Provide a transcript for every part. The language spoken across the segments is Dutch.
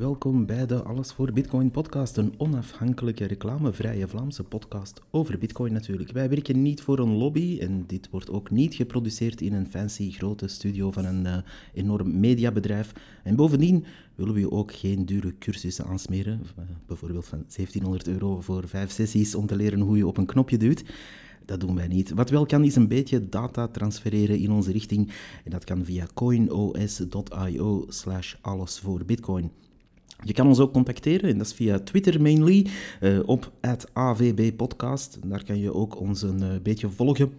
welkom bij de Alles voor Bitcoin podcast, een onafhankelijke reclamevrije Vlaamse podcast over Bitcoin natuurlijk. Wij werken niet voor een lobby en dit wordt ook niet geproduceerd in een fancy grote studio van een uh, enorm mediabedrijf. En bovendien willen we ook geen dure cursussen aansmeren, uh, bijvoorbeeld van 1700 euro voor vijf sessies om te leren hoe je op een knopje duwt. Dat doen wij niet. Wat wel kan, is een beetje data transfereren in onze richting. En dat kan via coinos.io slash alles voor bitcoin. Je kan ons ook contacteren, en dat is via Twitter mainly, uh, op @avbpodcast. Daar kan je ook ons een uh, beetje volgen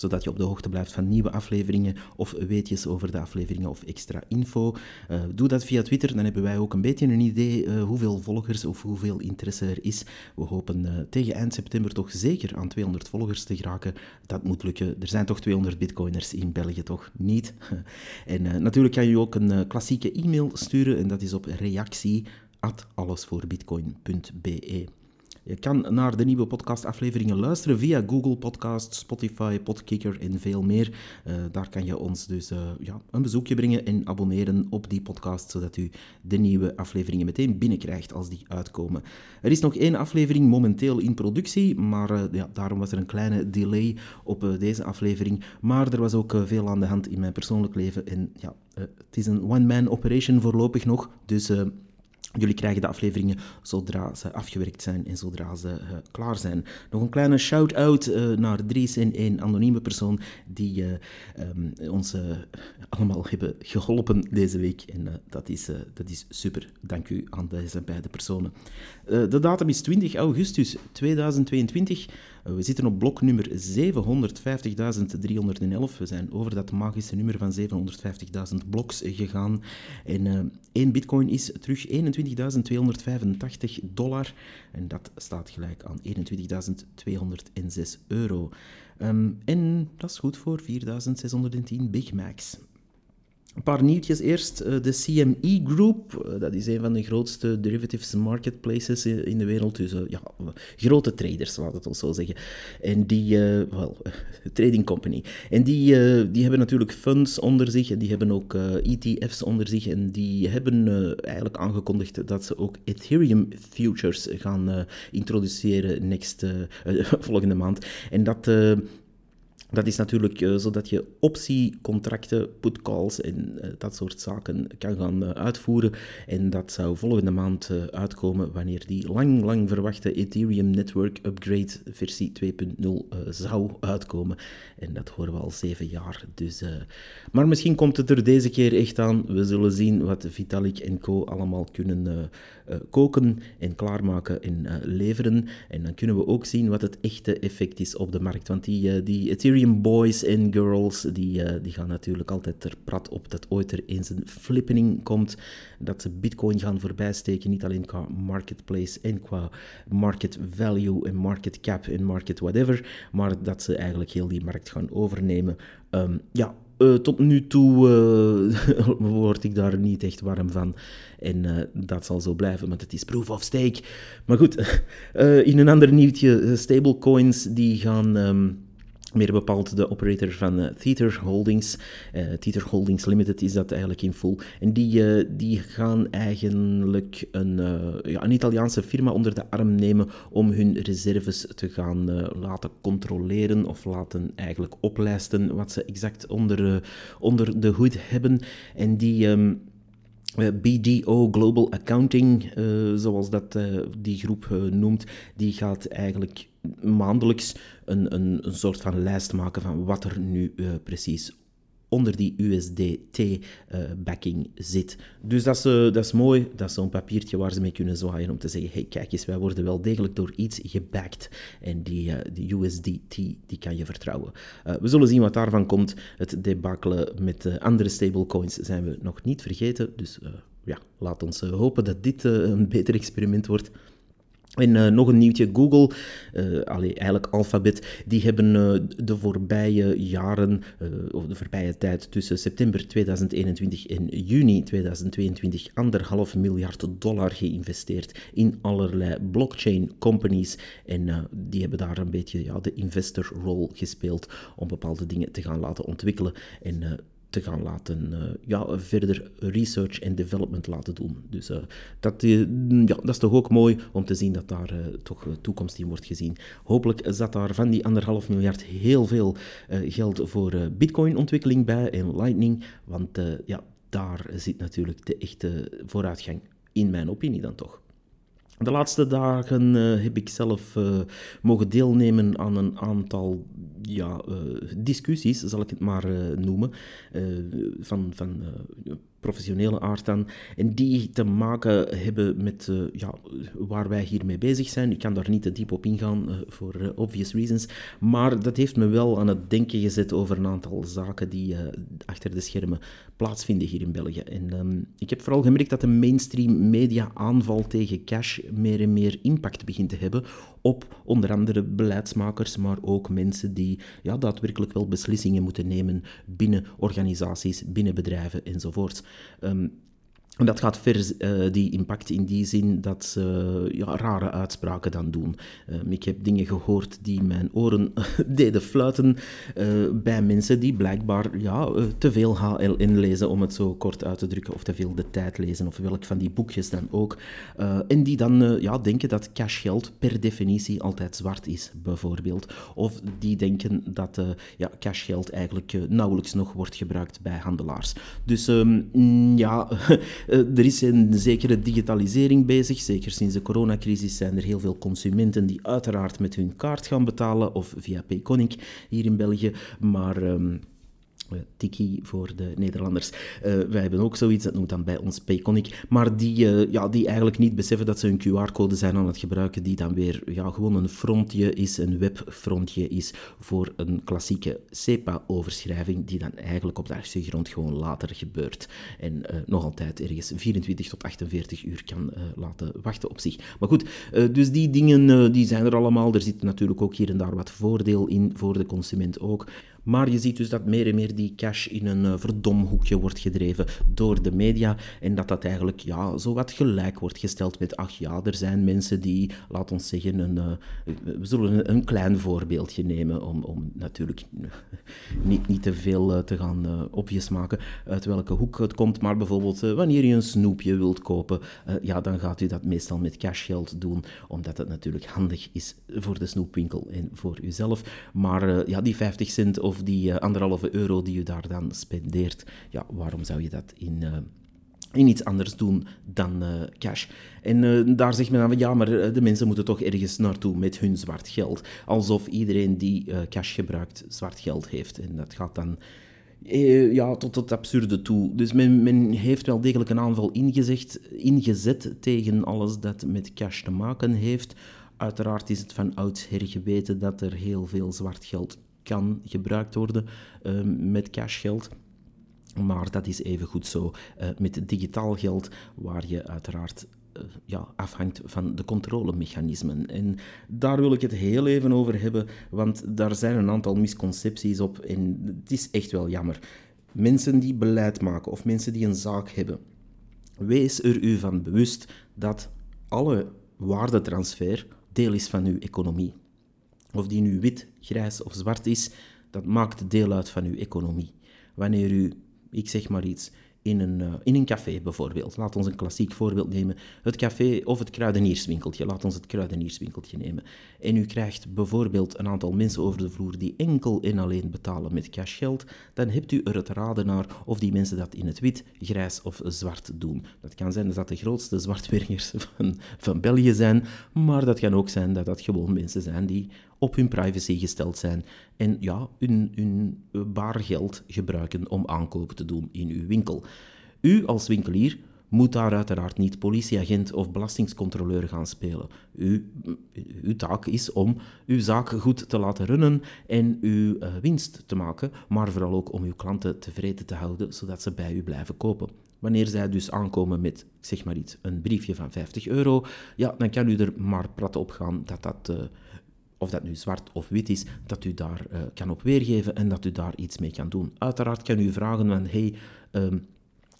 zodat je op de hoogte blijft van nieuwe afleveringen of weetjes over de afleveringen of extra info. Uh, doe dat via Twitter, dan hebben wij ook een beetje een idee uh, hoeveel volgers of hoeveel interesse er is. We hopen uh, tegen eind september toch zeker aan 200 volgers te geraken. Dat moet lukken. Er zijn toch 200 bitcoiners in België, toch? Niet? en natuurlijk kan je ook een klassieke e-mail sturen en dat is op reactie allesvoorbitcoin.be. Je kan naar de nieuwe podcastafleveringen luisteren via Google Podcast, Spotify, Podkicker en veel meer. Uh, daar kan je ons dus uh, ja, een bezoekje brengen en abonneren op die podcast, zodat u de nieuwe afleveringen meteen binnenkrijgt als die uitkomen. Er is nog één aflevering momenteel in productie, maar uh, ja, daarom was er een kleine delay op deze aflevering. Maar er was ook veel aan de hand in mijn persoonlijk leven en ja, het is een one-man operation voorlopig nog, dus... Jullie krijgen de afleveringen zodra ze afgewerkt zijn en zodra ze uh, klaar zijn. Nog een kleine shout-out uh, naar Dries en één anonieme persoon die uh, ons allemaal hebben geholpen deze week. En dat, is, dat is super. Dank u aan deze beide personen. de datum is 20 augustus 2022. We zitten op blok nummer 750.311. We zijn over dat magische nummer van 750.000 bloks gegaan. En één bitcoin is terug 21. 21.285 dollar. En dat staat gelijk aan 21.206 euro. Um, en dat is goed voor 4.610 Big Macs. Een paar nieuwtjes eerst. Eh, de CME Group, eh, dat is een van de grootste derivatives marketplaces in de wereld. Dus eh, ja, grote traders, laat het ons zo zeggen. En die, wel, trading company. En die, die hebben natuurlijk funds onder zich en die hebben ook ETF's onder zich. En die hebben eigenlijk aangekondigd dat ze ook Ethereum futures gaan introduceren next, volgende maand. En dat dat is natuurlijk uh, zodat je optiecontracten, put calls en uh, dat soort zaken kan gaan uh, uitvoeren. En dat zou volgende maand uitkomen wanneer die lang, lang verwachte Ethereum Network Upgrade versie 2.0 zou uitkomen. En dat horen we al zeven jaar. Dus, maar misschien komt het er deze keer echt aan. We zullen zien wat Vitalik en co allemaal kunnen koken en klaarmaken en leveren. En dan kunnen we ook zien wat het echte effect is op de markt. Want die, die Ethereum boys en girls, die, uh, die gaan natuurlijk altijd er prat op dat ooit er eens een flippening komt. Dat ze bitcoin gaan voorbijsteken, niet alleen qua marketplace en qua market value en market cap en market whatever, maar dat ze eigenlijk heel die markt gaan overnemen. Um, ja, uh, tot nu toe uh, word ik daar niet echt warm van. En dat zal zo blijven, want het is proof of stake. Maar goed, in een ander nieuwtje, stablecoins die gaan... Um, meer bepaald de operator van uh, Tether Holdings. Uh, Tether Holdings Limited is dat eigenlijk in full. En die, uh, die gaan eigenlijk een, ja, een Italiaanse firma onder de arm nemen om hun reserves te gaan laten controleren of laten eigenlijk oplijsten wat ze exact onder, onder de hoed hebben. En die... Um, BDO Global Accounting, uh, zoals dat uh, die groep uh, noemt, die gaat eigenlijk maandelijks een, een, een, soort van lijst maken van wat er nu precies onder die USDT-backing zit. Dus dat is, dat is mooi, dat is zo'n papiertje waar ze mee kunnen zwaaien om te zeggen, hey, kijk eens, wij worden wel degelijk door iets gebackt en die, die USDT, die kan je vertrouwen. we zullen zien wat daarvan komt. Het debakelen met andere stablecoins zijn we nog niet vergeten, dus ja, laat ons hopen dat dit een beter experiment wordt. En uh, nog een nieuwtje, Google, allee, eigenlijk Alphabet, die hebben uh, de voorbije jaren, of de voorbije tijd tussen september 2021 en juni 2022, anderhalf miljard dollar geïnvesteerd in allerlei blockchain companies. En die hebben daar een beetje ja, de investor role gespeeld om bepaalde dingen te gaan laten ontwikkelen. En te gaan laten, uh, ja, verder research en development laten doen. Dus uh, dat, uh, ja, dat is toch ook mooi om te zien dat daar toch toekomst in wordt gezien. Hopelijk zat daar van die anderhalf miljard heel veel geld voor bitcoin-ontwikkeling bij en Lightning, want ja, daar zit natuurlijk de echte vooruitgang, in mijn opinie dan toch. De laatste dagen uh, heb ik zelf uh, mogen deelnemen aan een aantal ja, uh, discussies, zal ik het maar noemen, van, van professionele aard dan, en die te maken hebben met uh, ja, waar wij hiermee bezig zijn. Ik kan daar niet te diep op ingaan uh, voor uh, obvious reasons, maar dat heeft me wel aan het denken gezet over een aantal zaken die achter de schermen plaatsvinden hier in België. En um, ik heb vooral gemerkt dat de mainstream media aanval tegen cash meer en meer impact begint te hebben op onder andere beleidsmakers, maar ook mensen die ja, daadwerkelijk wel beslissingen moeten nemen binnen organisaties, binnen bedrijven enzovoort. Um, en dat gaat ver, uh, die impact, in die zin dat ze ja, rare uitspraken dan doen. Um, ik heb dingen gehoord die mijn oren deden fluiten uh, bij mensen die blijkbaar ja, uh, te veel HLN lezen, om het zo kort uit te drukken, of te veel de tijd lezen, of welk van die boekjes dan ook. en die dan ja, denken dat cashgeld per definitie altijd zwart is, bijvoorbeeld. Of die denken dat ja, cashgeld eigenlijk nauwelijks nog wordt gebruikt bij handelaars. Dus um, ja... Eh, er is een zekere digitalisering bezig. Zeker sinds de coronacrisis zijn er heel veel consumenten die uiteraard met hun kaart gaan betalen of via Payconic hier in België. Maar ehm, eh, Tiki voor de Nederlanders. Uh, wij hebben ook zoiets, dat noemt dan bij ons Payconic, maar die, uh, ja, die eigenlijk niet beseffen dat ze een QR-code zijn aan het gebruiken, die dan weer ja, gewoon een frontje is, een webfrontje is voor een klassieke SEPA-overschrijving, die dan eigenlijk op de grond gewoon later gebeurt. En nog altijd ergens 24 tot 48 uur kan laten wachten op zich. Maar goed, dus die dingen die zijn er allemaal. Er zit natuurlijk ook hier en daar wat voordeel in voor de consument ook. Maar je ziet dus dat meer en meer die cash in een uh, verdomhoekje wordt gedreven door de media en dat dat eigenlijk ja, zo wat gelijk wordt gesteld met ach ja, er zijn mensen die, laat ons zeggen, een, uh, we zullen een, klein voorbeeldje nemen om, om natuurlijk niet, niet te veel te gaan uh, obvious maken uit welke hoek het komt, maar bijvoorbeeld wanneer je een snoepje wilt kopen, ja, dan gaat u dat meestal met cashgeld doen, omdat het natuurlijk handig is voor de snoepwinkel en voor uzelf. Maar ja, die 50 cent of die uh, anderhalve euro die je daar dan spendeert, ja, waarom zou je dat in, uh, in iets anders doen dan uh, cash? En daar zegt men dan van, ja, maar de mensen moeten toch ergens naartoe met hun zwart geld. Alsof iedereen die cash gebruikt zwart geld heeft. En dat gaat dan ja, tot het absurde toe. Dus men, men, heeft wel degelijk een aanval ingezegd, ingezet tegen alles dat met cash te maken heeft. Uiteraard is het van oudsher geweten dat er heel veel zwart geld kan gebruikt worden uh, met cashgeld. Maar dat is even goed zo uh, met digitaal geld, waar je uiteraard uh, ja, afhangt van de controlemechanismen. En daar wil ik het heel even over hebben, want daar zijn een aantal misconcepties op en het is echt wel jammer. Mensen die beleid maken of mensen die een zaak hebben, wees er u van bewust dat alle waardetransfer deel is van uw economie. Of die nu wit, grijs of zwart is, dat maakt deel uit van uw economie. Wanneer u, ik zeg maar iets, in een, uh, in een café bijvoorbeeld. Laat ons een klassiek voorbeeld nemen. Het café of het kruidenierswinkeltje. Laat ons het kruidenierswinkeltje nemen. En u krijgt bijvoorbeeld een aantal mensen over de vloer die enkel en alleen betalen met cashgeld. Dan hebt u er het raden naar of die mensen dat in het wit, grijs of zwart doen. Dat kan zijn dat de grootste zwartwerkers van, van België zijn. Maar dat kan ook zijn dat dat gewoon mensen zijn die op hun privacy gesteld zijn en ja, hun, hun baargeld gebruiken om aankopen te doen in uw winkel. U als winkelier moet daar uiteraard niet politieagent of belastingscontroleur gaan spelen. U, uw taak is om uw zaak goed te laten runnen en uw uh, winst te maken, maar vooral ook om uw klanten tevreden te houden, zodat ze bij u blijven kopen. Wanneer zij dus aankomen met, zeg maar iets, een briefje van 50 euro, ja, dan kan u er maar prat op gaan dat dat... of dat nu zwart of wit is, dat u daar uh, kan op weergeven en dat u daar iets mee kan doen. Uiteraard kan u vragen van, hey, um,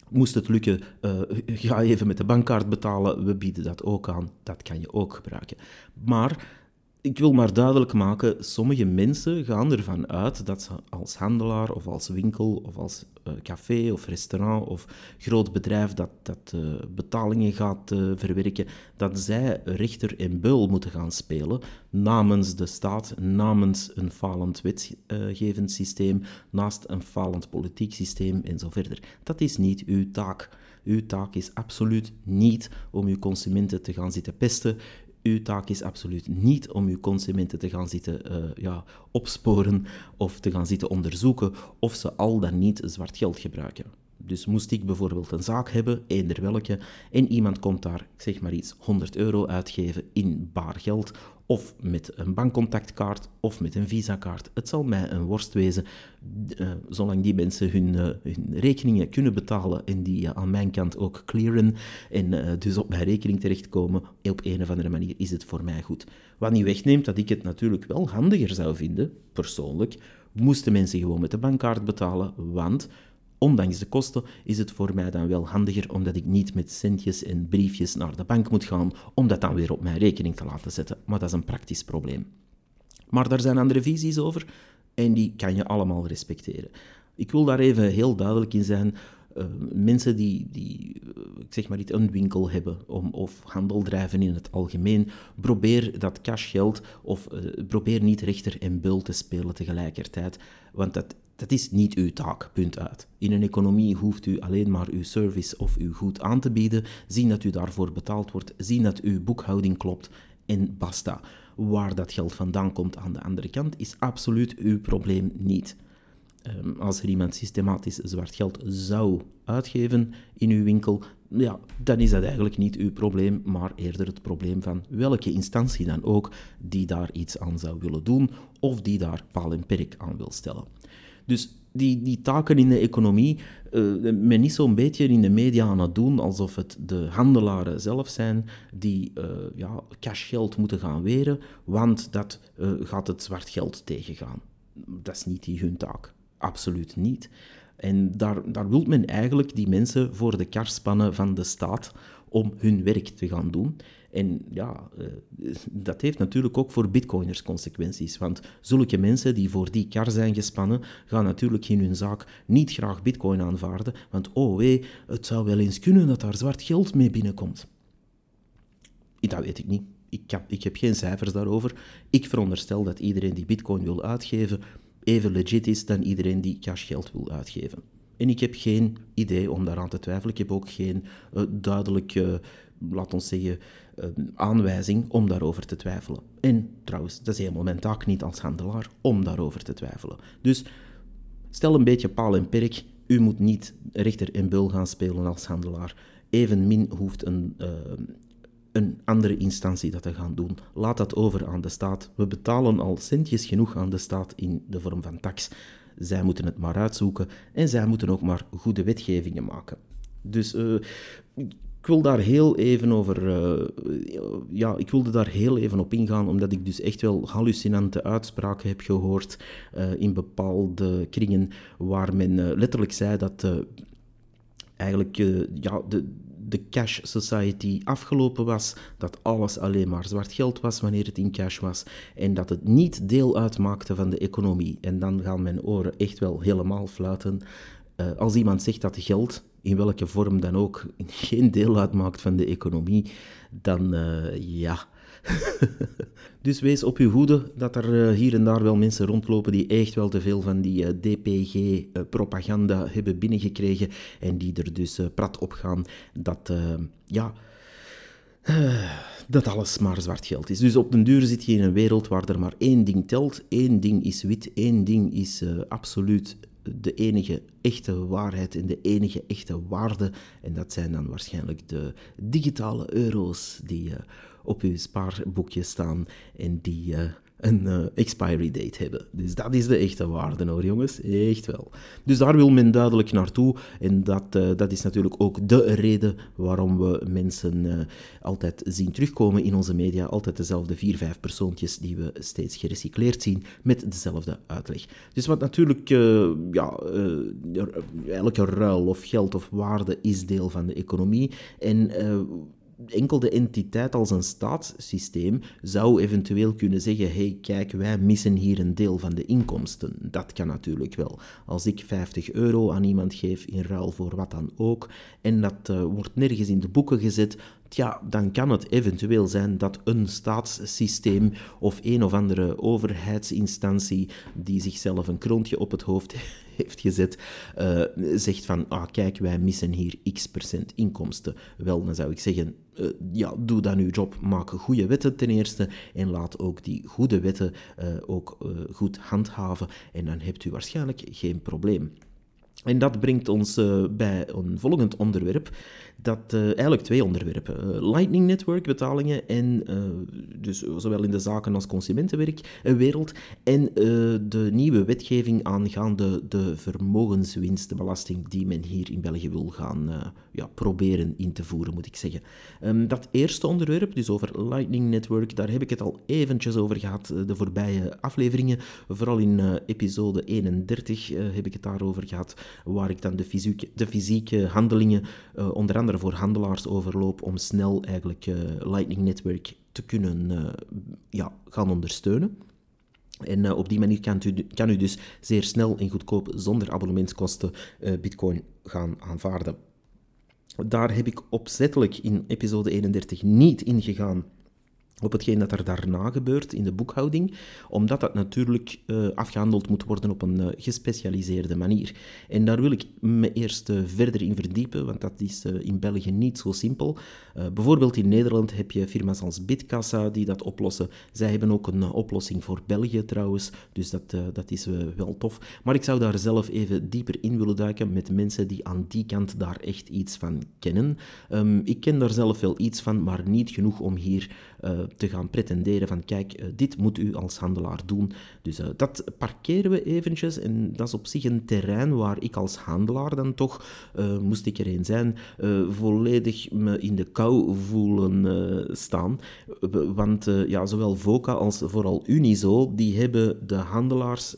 moest het lukken, uh, ga even met de bankkaart betalen, we bieden dat ook aan, dat kan je ook gebruiken. Maar ik wil maar duidelijk maken, sommige mensen gaan ervan uit dat ze als handelaar of als winkel of als uh, café of restaurant of groot bedrijf dat, dat uh, betalingen gaat uh, verwerken, dat zij rechter en beul moeten gaan spelen namens de staat, namens een falend wetgevend systeem, naast een falend politiek systeem en verder. Dat is niet uw taak. Uw taak is absoluut niet om uw consumenten te gaan zitten pesten. Uw taak is absoluut niet om uw consumenten te gaan zitten uh, ja, opsporen of te gaan zitten onderzoeken of ze al dan niet zwart geld gebruiken. Dus moest ik bijvoorbeeld een zaak hebben, eender welke, en iemand komt daar, zeg maar iets, 100 euro uitgeven in baar geld, of met een bankcontactkaart, of met een visakaart. Het zal mij een worst wezen, uh, zolang die mensen hun, uh, hun, rekeningen kunnen betalen en die uh, aan mijn kant ook clearen en dus op mijn rekening terechtkomen, op een of andere manier is het voor mij goed. Wat niet wegneemt dat ik het natuurlijk wel handiger zou vinden, persoonlijk, moesten mensen gewoon met de bankkaart betalen, want Ondanks de kosten is het voor mij dan wel handiger omdat ik niet met centjes en briefjes naar de bank moet gaan om dat dan weer op mijn rekening te laten zetten. Maar dat is een praktisch probleem. Maar daar zijn andere visies over en die kan je allemaal respecteren. Ik wil daar even heel duidelijk in zijn. Uh, mensen die, die ik zeg maar niet een winkel hebben om, of handel drijven in het algemeen, probeer dat cashgeld of uh, probeer niet rechter en bul te spelen tegelijkertijd, want dat dat is niet uw taak, punt uit. In een economie hoeft u alleen maar uw service of uw goed aan te bieden, zien dat u daarvoor betaald wordt, zien dat uw boekhouding klopt en basta. Waar dat geld vandaan komt aan de andere kant is absoluut uw probleem niet. Um, als er iemand systematisch zwart geld zou uitgeven in uw winkel, ja, dan is dat eigenlijk niet uw probleem, maar eerder het probleem van welke instantie dan ook die daar iets aan zou willen doen of die daar paal en perk aan wil stellen. Dus die, die taken in de economie, uh, men is zo'n beetje in de media aan het doen alsof het de handelaren zelf zijn die uh, ja, cashgeld moeten gaan weren, want dat uh, gaat het zwart geld tegengaan. Dat is niet hun taak. Absoluut niet. En daar, daar wil men eigenlijk die mensen voor de kar spannen van de staat om hun werk te gaan doen. En ja, uh, dat heeft natuurlijk ook voor bitcoiners consequenties. Want zulke mensen die voor die kar zijn gespannen, gaan natuurlijk in hun zaak niet graag bitcoin aanvaarden. Want oh wee, het zou wel eens kunnen dat daar zwart geld mee binnenkomt. Dat weet ik niet. Ik heb, ik heb geen cijfers daarover. Ik veronderstel dat iedereen die bitcoin wil uitgeven even legit is dan iedereen die cashgeld wil uitgeven. En ik heb geen idee om daaraan te twijfelen. Ik heb ook geen uh, duidelijke, laat ons zeggen, uh, aanwijzing om daarover te twijfelen. En trouwens, dat is helemaal mijn taak niet als handelaar om daarover te twijfelen. Dus stel een beetje paal en perk. U moet niet rechter en bul gaan spelen als handelaar. Evenmin hoeft een, uh, een andere instantie dat te gaan doen. Laat dat over aan de staat. We betalen al centjes genoeg aan de staat in de vorm van tax. Zij moeten het maar uitzoeken en zij moeten ook maar goede wetgevingen maken. Dus uh, ik wil daar heel even over, uh, ja, ik wilde daar heel even op ingaan, omdat ik dus echt wel hallucinante uitspraken heb gehoord uh, in bepaalde kringen, waar men letterlijk zei dat eigenlijk ja, de, de cash society afgelopen was, dat alles alleen maar zwart geld was wanneer het in cash was en dat het niet deel uitmaakte van de economie. En dan gaan mijn oren echt wel helemaal fluiten. Als iemand zegt dat geld, in welke vorm dan ook, geen deel uitmaakt van de economie, dan uh, ja dus wees op uw hoede dat er eh, hier en daar wel mensen rondlopen die echt wel te veel van die eh, DPG-propaganda eh, hebben binnengekregen en die er dus prat op gaan dat, ja, dat alles maar zwart geld is. Dus op den duur zit je in een wereld waar er maar één ding telt. Eén ding is wit, één ding is absoluut de enige echte waarheid en de enige echte waarde. En dat zijn dan waarschijnlijk de digitale euro's die op uw spaarboekje staan en die uh, een uh, expiry date hebben. Dus dat is de echte waarde hoor jongens, echt wel. Dus daar wil men duidelijk naartoe en dat, uh, dat is natuurlijk ook de reden waarom we mensen altijd zien terugkomen in onze media, altijd dezelfde vier, vijf persoontjes die we steeds gerecycleerd zien met dezelfde uitleg. Dus wat natuurlijk, ja, elke ruil of geld of waarde is deel van de economie en enkel de entiteit als een staatssysteem zou eventueel kunnen zeggen: hey, kijk, wij missen hier een deel van de inkomsten. Dat kan natuurlijk wel. Als ik 50 euro aan iemand geef in ruil voor wat dan ook, en dat uh, wordt nergens in de boeken gezet, ja, dan kan het eventueel zijn dat een staatssysteem of een of andere overheidsinstantie die zichzelf een kroontje op het hoofd heeft gezet, uh, zegt van, ah kijk, wij missen hier x procent inkomsten. Wel, dan zou ik zeggen, uh, ja, doe dan uw job, maak goede wetten ten eerste en laat ook die goede wetten uh, ook goed handhaven en dan hebt u waarschijnlijk geen probleem. En dat brengt ons bij een volgend onderwerp dat uh, eigenlijk twee onderwerpen. Uh, Lightning Network betalingen en uh, dus zowel in de zaken als consumentenwereld en de nieuwe wetgeving aangaande de vermogenswinstenbelasting die men hier in België wil gaan ja, proberen in te voeren, moet ik zeggen. Um, dat eerste onderwerp, dus over Lightning Network, daar heb ik het al eventjes over gehad de voorbije afleveringen. Vooral in episode 31 heb ik het daarover gehad, waar ik dan de fysieke, de fysieke handelingen onder andere voor handelaars overloop om snel eigenlijk uh, Lightning Network te kunnen uh, ja, gaan ondersteunen. En uh, op die manier kan u, kan u dus zeer snel en goedkoop, zonder abonnementskosten, Bitcoin gaan aanvaarden. Daar heb ik opzettelijk in episode 31 niet ingegaan op hetgeen dat er daarna gebeurt in de boekhouding, omdat dat natuurlijk uh, afgehandeld moet worden op een uh, gespecialiseerde manier. En daar wil ik me eerst uh, verder in verdiepen, want dat is in België niet zo simpel. bijvoorbeeld in Nederland heb je firma's als Bitkassa die dat oplossen. Zij hebben ook een oplossing voor België trouwens, dus dat, dat is wel tof. Maar ik zou daar zelf even dieper in willen duiken met mensen die aan die kant daar echt iets van kennen. Um, ik ken daar zelf wel iets van, maar niet genoeg om hier te gaan pretenderen van kijk, eh, dit moet u als handelaar doen. Dus eh, dat parkeren we eventjes en dat is op zich een terrein waar ik als handelaar dan toch, moest ik erin zijn, volledig me in de kou voelen staan. Want ja, zowel VOCA als vooral Unizo, die hebben de handelaars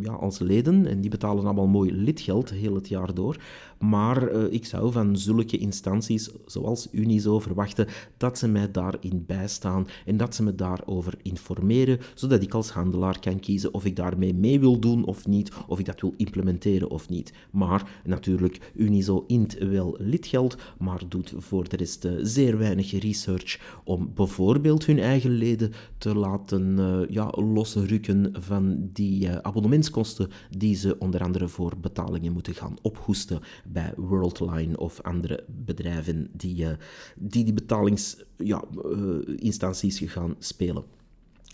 ja, als leden en die betalen allemaal mooi lidgeld heel het jaar door. Maar uh, ik zou van zulke instanties zoals Unizo verwachten dat ze mij daarin bijstaan en dat ze me daarover informeren, zodat ik als handelaar kan kiezen of ik daarmee mee wil doen of niet, of ik dat wil implementeren of niet. Maar natuurlijk, Unizo int wel lidgeld, maar doet voor de rest uh, zeer weinig research om bijvoorbeeld hun eigen leden te laten uh, ja, losrukken van die abonnementskosten die ze onder andere voor betalingen moeten gaan ophoesten bij Worldline of andere bedrijven die uh, die, die betalingsinstanties ja, uh, gaan spelen.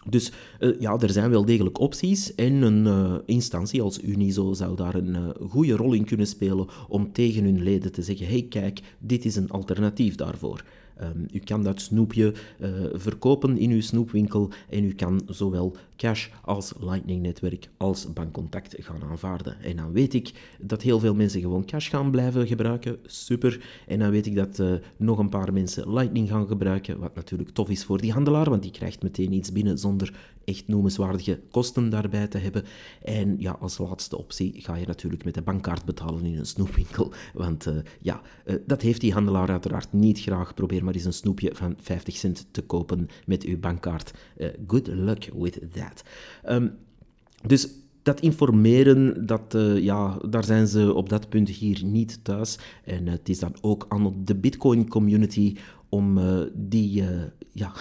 Dus uh, ja, er zijn wel degelijk opties en een instantie als Unizo zou daar een uh, goede rol in kunnen spelen om tegen hun leden te zeggen: hey, kijk, dit is een alternatief daarvoor. Um, u kan dat snoepje uh, verkopen in uw snoepwinkel en u kan zowel cash als Lightning-netwerk als bankcontact gaan aanvaarden. En dan weet ik dat heel veel mensen gewoon cash gaan blijven gebruiken. Super. En dan weet ik dat uh, nog een paar mensen Lightning gaan gebruiken, wat natuurlijk tof is voor die handelaar, want die krijgt meteen iets binnen zonder echt noemenswaardige kosten daarbij te hebben. En ja, als laatste optie ga je natuurlijk met de bankkaart betalen in een snoepwinkel, want uh, ja, dat heeft die handelaar uiteraard niet graag. Probeer maar eens een snoepje van 50 cent te kopen met uw bankkaart. Uh, good luck with that. Um, dus dat informeren, dat, ja, daar zijn ze op dat punt hier niet thuis. En het is dan ook aan de Bitcoin-community om uh, die, ja,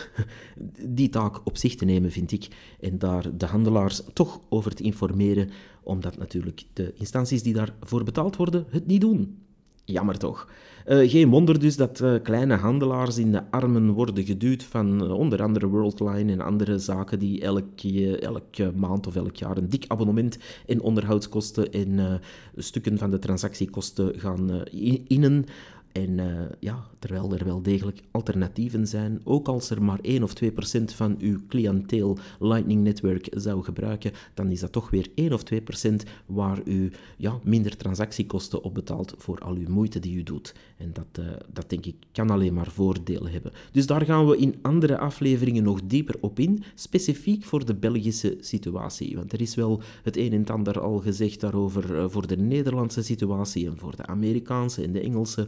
die taak op zich te nemen, vind ik. En daar de handelaars toch over te informeren, omdat natuurlijk de instanties die daarvoor betaald worden het niet doen. Jammer toch. Uh, geen wonder dus dat kleine handelaars in de armen worden geduwd van onder andere Worldline en andere zaken die elke, elke maand of elk jaar een dik abonnement en onderhoudskosten en stukken van de transactiekosten gaan innen en uh, ja, terwijl er wel degelijk alternatieven zijn, ook als er maar 1 of 2 procent van uw cliënteel Lightning Network zou gebruiken, dan is dat toch weer 1 of 2 procent waar u ja, minder transactiekosten op betaalt voor al uw moeite die u doet. En dat, uh, dat denk ik kan alleen maar voordelen hebben. Dus daar gaan we in andere afleveringen nog dieper op in, specifiek voor de Belgische situatie. Want er is wel het een en ander al gezegd daarover uh, voor de Nederlandse situatie en voor de Amerikaanse en de Engelse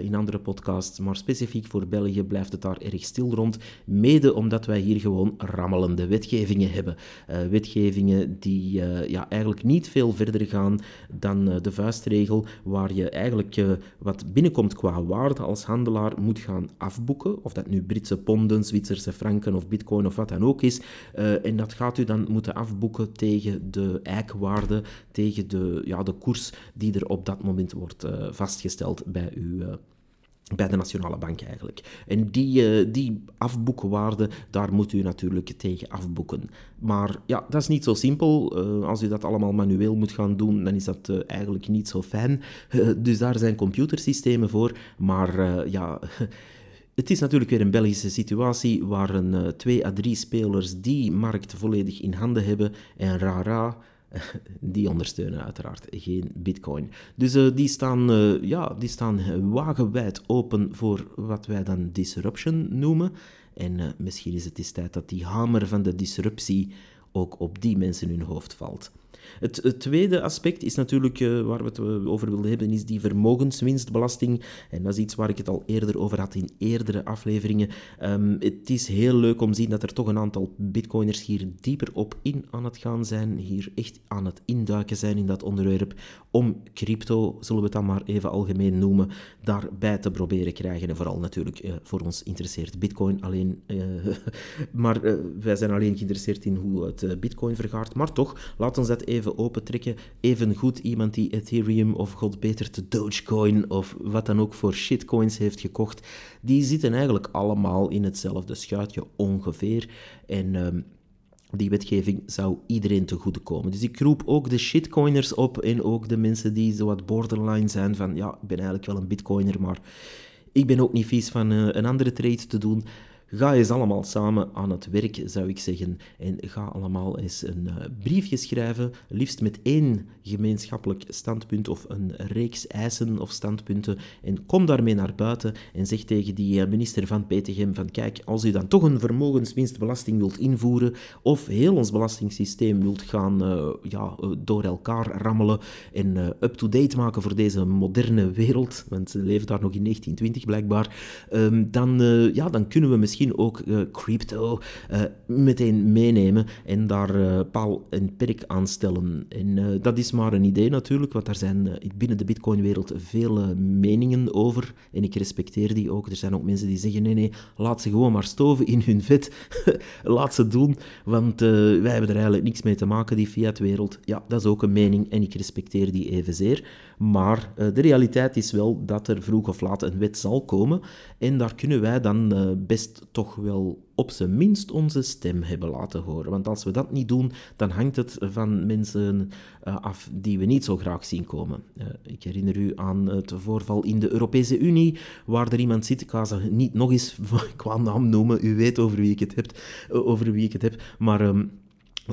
in andere podcasts, maar specifiek voor België blijft het daar erg stil rond. Mede omdat wij hier gewoon rammelende wetgevingen hebben. wetgevingen die ja, eigenlijk niet veel verder gaan dan de vuistregel, waar je eigenlijk wat binnenkomt qua waarde als handelaar moet gaan afboeken. Of dat nu Britse ponden, Zwitserse franken of bitcoin of wat dan ook is. en dat gaat u dan moeten afboeken tegen de eikwaarde, tegen de, ja, de koers die er op dat moment wordt vastgesteld bij uw... Bij de Nationale Bank eigenlijk. En die, uh, die afboekwaarde, daar moet u natuurlijk tegen afboeken. Maar ja, dat is niet zo simpel. als u dat allemaal manueel moet gaan doen, dan is dat eigenlijk niet zo fijn. dus daar zijn computersystemen voor. Maar ja... Het is natuurlijk weer een Belgische situatie waar een, twee à drie spelers die markt volledig in handen hebben en rara, die ondersteunen uiteraard geen bitcoin. Dus uh, die, staan, uh, ja, die staan wagenwijd open voor wat wij dan disruption noemen. En misschien is het eens tijd dat die hamer van de disruptie ook op die mensen hun hoofd valt. Het, tweede aspect is natuurlijk, uh, waar we het eh, over wilden hebben, is die vermogenswinstbelasting. En dat is iets waar ik het al eerder over had in eerdere afleveringen. Um, het is heel leuk om te zien dat er toch een aantal bitcoiners hier dieper op in aan het gaan zijn, hier echt aan het induiken zijn in dat onderwerp, om crypto, zullen we het dan maar even algemeen noemen, daarbij te proberen krijgen. En vooral natuurlijk uh, voor ons interesseert bitcoin alleen. maar wij zijn alleen geïnteresseerd in hoe het bitcoin vergaart. Maar toch, laat ons dat even even opentrekken. Even goed iemand die Ethereum of god beter de Dogecoin of wat dan ook voor shitcoins heeft gekocht, die zitten eigenlijk allemaal in hetzelfde schuitje ongeveer. En ehm, die wetgeving zou iedereen te goede komen. Dus ik roep ook de shitcoiners op en ook de mensen die zo wat borderline zijn van ja, ik ben eigenlijk wel een bitcoiner, maar ik ben ook niet vies van uh, een andere trade te doen. Ga eens allemaal samen aan het werk, zou ik zeggen. En ga allemaal eens een uh, briefje schrijven, liefst met één gemeenschappelijk standpunt of een reeks eisen of standpunten. En kom daarmee naar buiten en zeg tegen die uh, minister van PTGM van kijk, als u dan toch een vermogenswinstbelasting wilt invoeren of heel ons belastingssysteem wilt gaan uh, ja, door elkaar rammelen en up-to-date maken voor deze moderne wereld, want ze leven daar nog in 1920 blijkbaar, um, dan, ja, dan kunnen we misschien misschien ook uh, crypto uh, meteen meenemen en daar uh, paal en perk aan stellen. En dat is maar een idee natuurlijk, want er zijn binnen de Bitcoin-wereld veel meningen over. En ik respecteer die ook. Er zijn ook mensen die zeggen: nee, nee, laat ze gewoon maar stoven in hun vet. laat ze doen, want wij hebben er eigenlijk niks mee te maken, die fiat-wereld. Ja, dat is ook een mening en ik respecteer die evenzeer. Maar de realiteit is wel dat er vroeg of laat een wet zal komen. En daar kunnen wij dan best toch wel op zijn minst onze stem hebben laten horen. Want als we dat niet doen, dan hangt het van mensen uh, af die we niet zo graag zien komen. Ik herinner u aan het voorval in de Europese Unie, waar er iemand zit, ik ga ze niet nog eens qua naam noemen, u weet over wie ik het heb, over wie ik het heb maar... Um,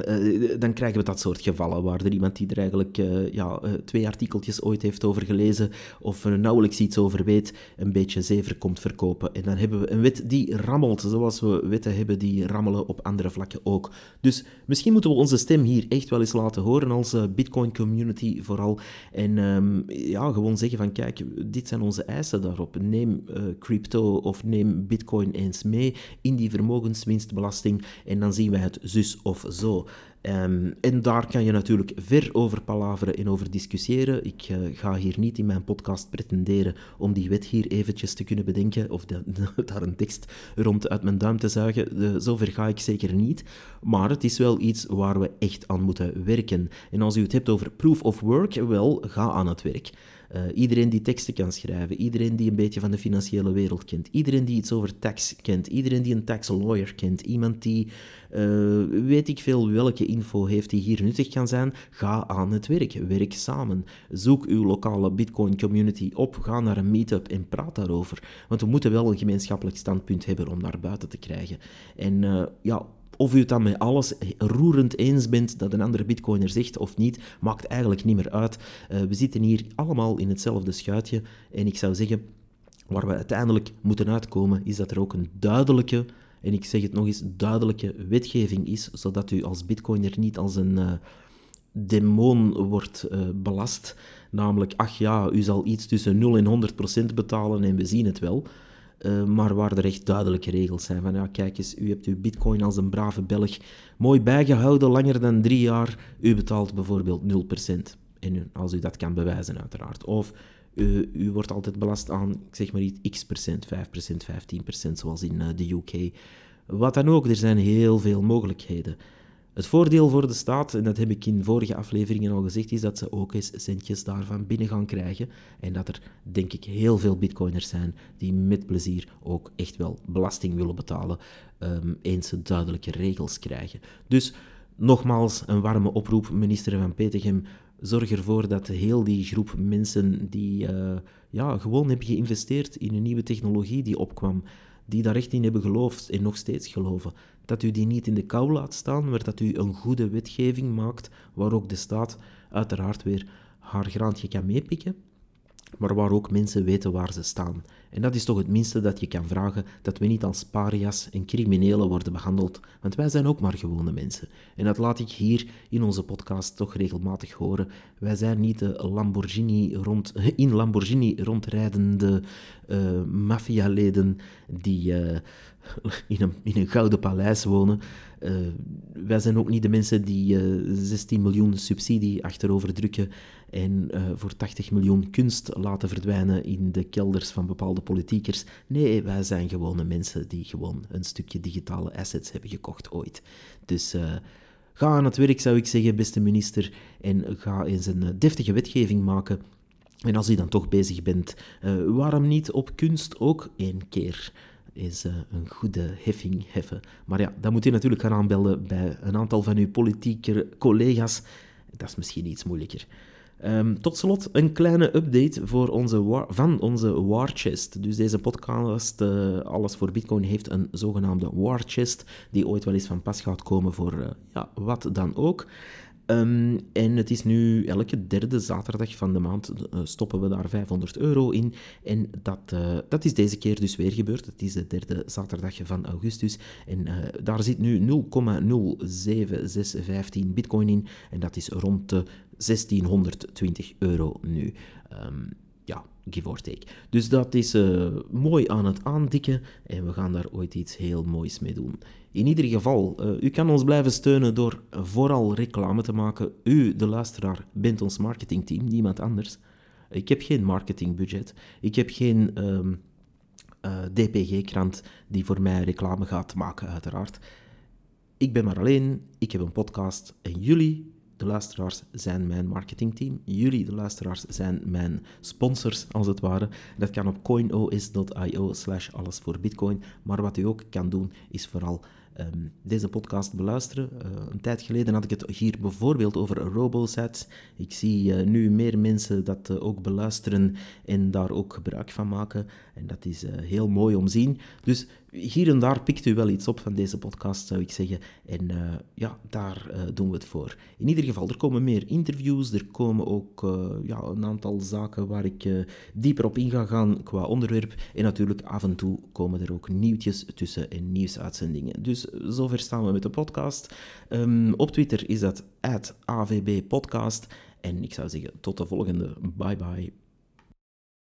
uh, dan krijgen we dat soort gevallen waar er iemand die er eigenlijk uh, ja, twee artikeltjes ooit heeft over gelezen of nauwelijks iets over weet, een beetje zever komt verkopen. En dan hebben we een wet die rammelt, zoals we wetten hebben die rammelen op andere vlakken ook. Dus misschien moeten we onze stem hier echt wel eens laten horen als Bitcoin community vooral. En um, ja, gewoon zeggen van kijk, dit zijn onze eisen daarop. Neem crypto of neem Bitcoin eens mee in die vermogenswinstbelasting en dan zien wij het zus of zo. Um, en daar kan je natuurlijk ver over palaveren en over discussiëren. Ik uh, ga hier niet in mijn podcast pretenderen om die wet hier eventjes te kunnen bedenken of daar een tekst rond uit mijn duim te zuigen. De, zover ga ik zeker niet. Maar het is wel iets waar we echt aan moeten werken. En als u het hebt over proof of work, wel, ga aan het werk. Uh, iedereen die teksten kan schrijven, iedereen die een beetje van de financiële wereld kent, iedereen die iets over tax kent, iedereen die een tax lawyer kent, iemand die uh, weet ik veel welke info heeft die hier nuttig kan zijn, ga aan het werk, werk samen. Zoek uw lokale Bitcoin community op, ga naar een meetup en praat daarover. Want we moeten wel een gemeenschappelijk standpunt hebben om naar buiten te krijgen. En uh, ja, of u het dan met alles roerend eens bent dat een andere bitcoiner zegt of niet, maakt eigenlijk niet meer uit. Uh, we zitten hier allemaal in hetzelfde schuitje. En ik zou zeggen, waar we uiteindelijk moeten uitkomen, is dat er ook een duidelijke, en ik zeg het nog eens, duidelijke wetgeving is, zodat u als bitcoiner niet als een... Uh, demon wordt uh, belast. Namelijk, ach ja, u zal iets tussen 0 en 100 procent betalen en we zien het wel. Uh, maar waar er echt duidelijke regels zijn. Van ja, kijk eens, u hebt uw bitcoin als een brave Belg mooi bijgehouden, langer dan drie jaar. U betaalt bijvoorbeeld 0%. En als u dat kan bewijzen, uiteraard. Of u, u wordt altijd belast aan, ik zeg maar iets, x procent, 5 procent, 15 procent, zoals in uh, de UK. Wat dan ook, er zijn heel veel mogelijkheden. Het voordeel voor de staat, en dat heb ik in vorige afleveringen al gezegd, is dat ze ook eens centjes daarvan binnen gaan krijgen. En dat er, denk ik, heel veel bitcoiners zijn die met plezier ook echt wel belasting willen betalen, um, eens ze duidelijke regels krijgen. Dus nogmaals een warme oproep, minister van Petegem. Zorg ervoor dat heel die groep mensen die uh, ja, gewoon hebben geïnvesteerd in een nieuwe technologie die opkwam, die daar echt in hebben geloofd en nog steeds geloven, dat u die niet in de kou laat staan, maar dat u een goede wetgeving maakt waar ook de staat uiteraard weer haar graantje kan meepikken, maar waar ook mensen weten waar ze staan. En dat is toch het minste dat je kan vragen, dat we niet als parias en criminelen worden behandeld, want wij zijn ook maar gewone mensen. En dat laat ik hier in onze podcast toch regelmatig horen. Wij zijn niet de Lamborghini rond, in Lamborghini rondrijdende uh, maffialeden die uh, in, een, in een gouden paleis wonen. Uh, wij zijn ook niet de mensen die 16 miljoen subsidie achterover drukken en voor 80 miljoen kunst laten verdwijnen in de kelders van bepaalde politiekers. Nee, wij zijn gewone mensen die gewoon een stukje digitale assets hebben gekocht ooit. Dus uh, ga aan het werk, zou ik zeggen, beste minister, en ga eens een eh, deftige wetgeving maken. En als u dan toch bezig bent, uh, waarom niet op kunst ook één keer uh, een goede heffing heffen? Maar ja, dan moet u natuurlijk gaan aanbellen bij een aantal van uw politieke collega's. Dat is misschien iets moeilijker. Um, tot slot een kleine update voor onze van onze War Chest. Dus deze podcast, uh, Alles voor Bitcoin, heeft een zogenaamde War Chest, die ooit wel eens van pas gaat komen voor uh, ja, wat dan ook. Um, en het is nu elke derde zaterdag van de maand uh, stoppen we daar 500 euro in. En dat, dat is deze keer dus weer gebeurd. Het is de derde zaterdag van augustus. En daar zit nu 0,07615 bitcoin in. En dat is rond de 1620 euro nu. Um, ja, give or take. Dus dat is uh, mooi aan het aandikken en we gaan daar ooit iets heel moois mee doen. In ieder geval, uh, u kan ons blijven steunen door vooral reclame te maken. U, de luisteraar, bent ons marketingteam, niemand anders. Ik heb geen marketingbudget. Ik heb geen um, uh, DPG-krant die voor mij reclame gaat maken, uiteraard. Ik ben maar alleen, ik heb een podcast en jullie de luisteraars zijn mijn marketingteam. Jullie, de luisteraars, zijn mijn sponsors, als het ware. Dat kan op coinos.io slash alles voor bitcoin. Maar wat u ook kan doen, is vooral um, deze podcast beluisteren. Uh, een tijd geleden had ik het hier bijvoorbeeld over RoboSats. Ik zie uh, nu meer mensen dat uh, ook beluisteren en daar ook gebruik van maken. En dat is heel mooi om te zien. Dus hier en daar pikt u wel iets op van deze podcast, zou ik zeggen. En ja, daar doen we het voor. In ieder geval, er komen meer interviews. Er komen ook ja, een aantal zaken waar ik dieper op in ga gaan qua onderwerp. En natuurlijk, af en toe komen er ook nieuwtjes tussen en nieuwsuitzendingen. Dus zover staan we met de podcast. Um, op Twitter is dat @avbpodcast. En ik zou zeggen, tot de volgende. Bye bye.